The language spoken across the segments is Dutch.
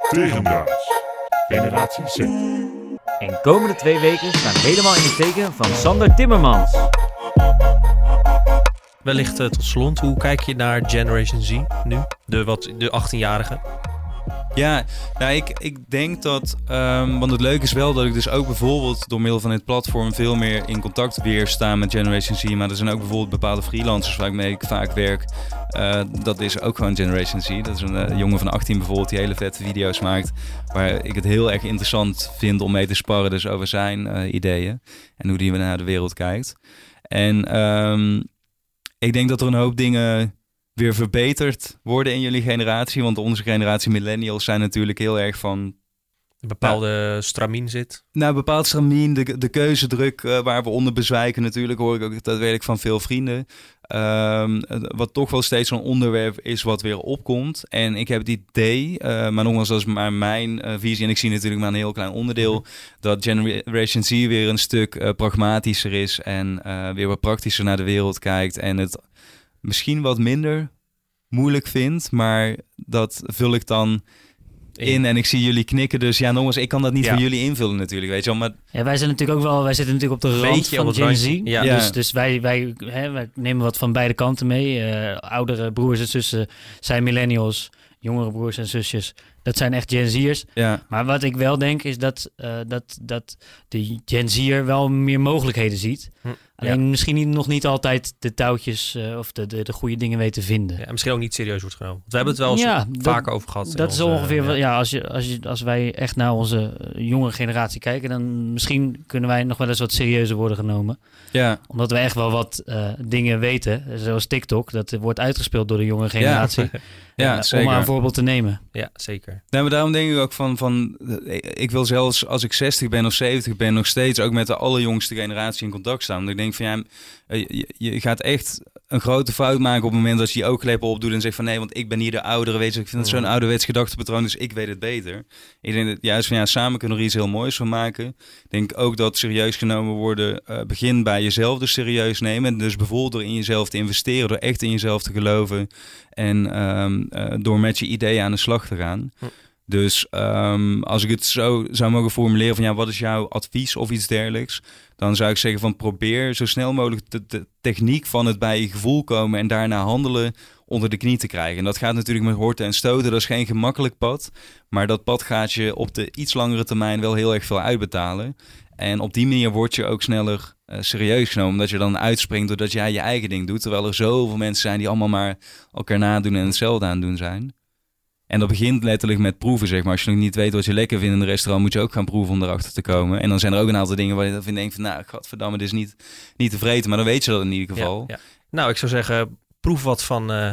Tegendraads. Generatie Z. En komende twee weken staan helemaal in het teken van Sander Timmermans. Wellicht eh, tot slot, hoe kijk je naar Generation Z nu? De, wat, de 18-jarigen? Ja, nou, ik, ik denk dat. ehm, want het leuke is wel dat ik dus ook bijvoorbeeld door middel van dit platform veel meer in contact weer sta met Generation Z. Maar er zijn ook bijvoorbeeld bepaalde freelancers waar ik vaak werk. Eh, dat is ook gewoon Generation Z. Dat is een eh, jongen van 18 bijvoorbeeld die hele vette video's maakt. Waar ik het heel erg interessant vind om mee te sparren, dus over zijn eh, ideeën. En hoe die naar de wereld kijkt. En ehm, ik denk dat er een hoop dingen weer verbeterd worden in jullie generatie. Want onze generatie millennials zijn natuurlijk heel erg van... Een bepaalde stramien zit. Nou, bepaald stramien, de, de keuzedruk eh, waar we onder bezwijken natuurlijk, hoor ik ook dat weet ik van veel vrienden. Ehm, wat toch wel steeds een onderwerp is wat weer opkomt. En ik heb het idee, eh, maar nogmaals, dat is maar mijn eh, visie. En ik zie natuurlijk maar een heel klein onderdeel. Dat Generation Z weer een stuk pragmatischer is. En weer wat praktischer naar de wereld kijkt. En het misschien wat minder moeilijk vindt. Maar dat vul ik dan in. En ik zie jullie knikken. Dus ja, nogmaals, ik kan dat niet Ja. voor jullie invullen natuurlijk. Weet je wel. Maar Ja, wij zijn natuurlijk ook wel, wij zitten natuurlijk op de rand van Gen Z. ja. Ja. Dus, dus wij, wij, hè, wij nemen wat van beide kanten mee. Eh, oudere broers en zussen zijn millennials. Jongere broers en zusjes, dat zijn echt Gen Z'ers. ja, Maar wat ik wel denk is dat, eh, dat, dat de Gen Z'er wel meer mogelijkheden ziet. Hm, Alleen misschien niet, nog niet altijd de touwtjes eh, of de, de, de goede dingen weet te vinden. Ja, misschien ook niet serieus wordt genomen. Want we hebben het wel eens Ja, dat- vaker over gehad. Dat is onze, ongeveer, wel- ja. ja, als, je, als, je, als wij echt naar onze eh, jongere generatie kijken, dan misschien kunnen wij nog wel eens wat serieuzer worden genomen. ja. Omdat wij echt wel wat eh, dingen weten, zoals TikTok, dat wordt uitgespeeld door de jonge generatie. Ja, Eh, zeker. Om maar een voorbeeld te nemen. Ja, zeker. Nee, maar daarom denk ik ook van, van ik wil zelfs als ik 60 ben of 70 ben, nog steeds ook met de allerjongste generatie in contact staan. Want ik denk van ja, eh, je gaat echt een grote fout maken op het moment dat je je oogkleppen opdoet en zegt van nee, want ik ben hier de oudere, weet je, ik vind het zo'n ouderwets gedachtepatroon, dus ik weet het beter. Ik denk dat juist van ja, samen kunnen we er iets heel moois van maken. Ik denk ook dat serieus genomen worden eh begin bij jezelf dus serieus nemen. En dus bijvoorbeeld door in jezelf te investeren, door echt in jezelf te geloven en ehm, eh, door met je ideeën aan de slag te gaan. Hm. Dus ehm, als ik het zo zou mogen formuleren van ja, wat is jouw advies of iets dergelijks, dan zou ik zeggen van probeer zo snel mogelijk de, techniek van het bij je gevoel komen en daarna handelen onder de knie te krijgen. En dat gaat natuurlijk met horten en stoten, dat is geen gemakkelijk pad, maar dat pad gaat je op de iets langere termijn wel heel erg veel uitbetalen. En op die manier word je ook sneller eh, serieus genomen, omdat je dan uitspringt doordat jij je eigen ding doet, terwijl er zoveel mensen zijn die allemaal maar elkaar nadoen en hetzelfde aan doen zijn. En dat begint letterlijk met proeven, zeg maar. Als je nog niet weet wat je lekker vindt in een restaurant, moet je ook gaan proeven om erachter te komen. En dan zijn er ook een aantal dingen waar je dan denkt van, nou, godverdamme, dit is niet, niet te vreten. Maar dan weet je dat in ieder geval. Ja, ja. Nou, ik zou zeggen, proef wat van eh,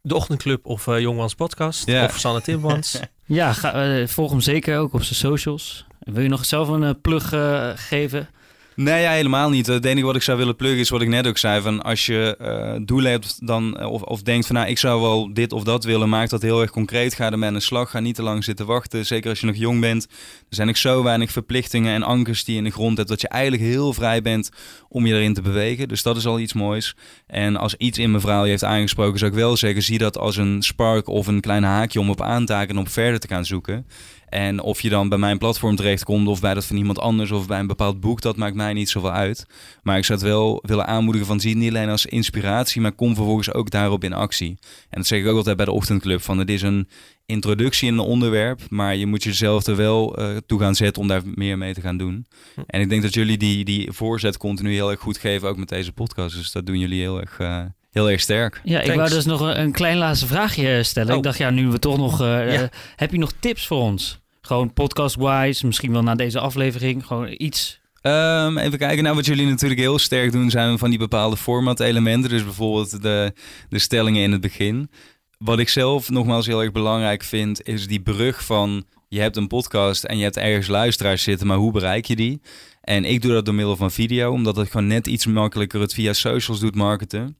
de Ochtendclub of eh Jongmans Podcast. Ja. Of Sanne Timmans. Ja, ga, eh, volg hem zeker ook op zijn socials. Wil je nog zelf een plug geven? Nee, ja, helemaal niet. Het enige wat ik zou willen pluggen is wat ik net ook zei. Van als je eh doelen hebt dan, eh, of, of denkt van nou, ik zou wel dit of dat willen, maak dat heel erg concreet. Ga ermee aan de slag. Ga niet te lang zitten wachten. Zeker als je nog jong bent. Er zijn ook zo weinig verplichtingen en ankers die je in de grond hebt, dat je eigenlijk heel vrij bent om je erin te bewegen. Dus dat is al iets moois. En als iets in mijn verhaal je heeft aangesproken, zou ik wel zeggen, zie dat als een spark of een klein haakje om op aan te haken en op verder te gaan zoeken. En of je dan bij mijn platform terechtkomt of bij dat van iemand anders of bij een bepaald boek, dat maakt mij niet zoveel uit. Maar ik zou het wel willen aanmoedigen van zie het niet alleen als inspiratie, maar kom vervolgens ook daarop in actie. En dat zeg ik ook altijd bij de ochtendclub, van het is een introductie in een onderwerp, maar je moet jezelf er wel eh, toe gaan zetten om daar meer mee te gaan doen. Hm. En ik denk dat jullie die, die voorzet continu heel erg goed geven, ook met deze podcast. Dus dat doen jullie heel erg, eh, heel erg sterk. Ja, ik wou dus nog een, een klein laatste vraagje stellen. Oh. Ik dacht, ja, nu we toch nog... eh, Ja. eh, heb je nog tips voor ons? Gewoon podcast-wise, misschien wel na deze aflevering. Gewoon iets. Ehm, even kijken. Nou, wat jullie natuurlijk heel sterk doen, zijn van die bepaalde format-elementen. Dus bijvoorbeeld de, de stellingen in het begin. Wat ik zelf nogmaals heel erg belangrijk vind, is die brug van je hebt een podcast en je hebt ergens luisteraars zitten, maar hoe bereik je die? En ik doe dat door middel van video, omdat het gewoon net iets makkelijker het via socials doet marketen.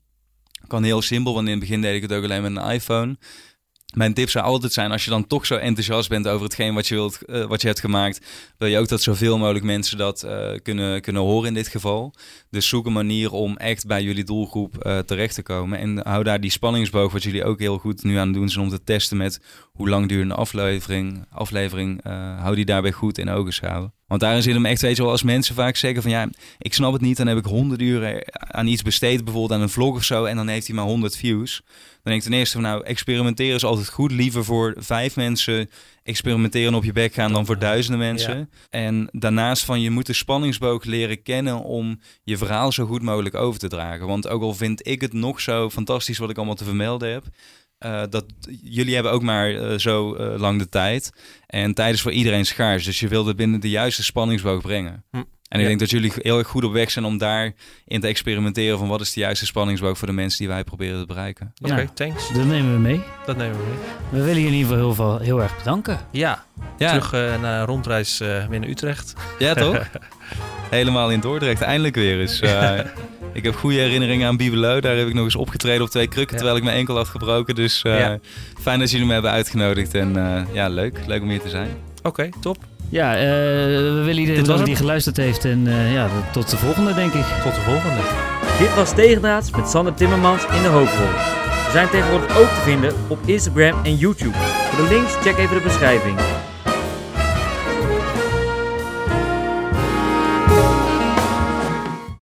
Kan heel simpel, want in het begin deed ik het ook alleen met een iPhone. Mijn tip zou altijd zijn, als je dan toch zo enthousiast bent over hetgeen wat je, wilt, eh, wat je hebt gemaakt, wil je ook dat zoveel mogelijk mensen dat eh, kunnen, kunnen horen in dit geval. Dus zoek een manier om echt bij jullie doelgroep eh, terecht te komen. En hou daar die spanningsboog, wat jullie ook heel goed nu aan doen zijn om te testen met hoe lang duurt een aflevering, aflevering hou die daarbij goed in ogenschouw. Want daarin zit hem echt, weet je wel, als mensen vaak zeggen van ja, ik snap het niet, dan heb ik honderden uren aan iets besteed, bijvoorbeeld aan een vlog of zo, en dan heeft hij maar 100 views. Dan denk ik ten eerste van nou, experimenteren is altijd goed. Liever voor vijf mensen experimenteren op je bek gaan dan voor duizenden mensen. En daarnaast van je moet de spanningsboog leren kennen om je verhaal zo goed mogelijk over te dragen. Want ook al vind ik het nog zo fantastisch wat ik allemaal te vermelden heb. Uh, dat jullie hebben ook maar uh, zo uh, lang de tijd. En tijd is voor iedereen schaars. Dus je wilt het binnen de juiste spanningsboog brengen. Hm. En ik denk dat jullie heel erg goed op weg zijn om daarin te experimenteren van wat is de juiste spanningsboog voor de mensen die wij proberen te bereiken. Oké, okay, thanks. Dat nemen we mee. Dat nemen we mee. We willen je in ieder geval heel, veel, heel erg bedanken. Ja, ja. terug uh, naar rondreis uh, weer naar Utrecht. Ja, toch? Helemaal in Dordrecht, eindelijk weer eens. Ik heb goede herinneringen aan Bibelo. Daar heb ik nog eens opgetreden op twee krukken, ja. terwijl ik mijn enkel had gebroken. Dus ja. fijn dat jullie me hebben uitgenodigd. En ja, leuk. Leuk om hier te zijn. Oké, okay, top. Ja, uh, we willen iedereen bedanken die geluisterd heeft. En uh, ja, tot de volgende, denk ik. Tot de volgende. Dit was Tegendraads met Sander Timmermans in de hoofdrol. We zijn tegenwoordig ook te vinden op Instagram en YouTube. Voor de links check even de beschrijving.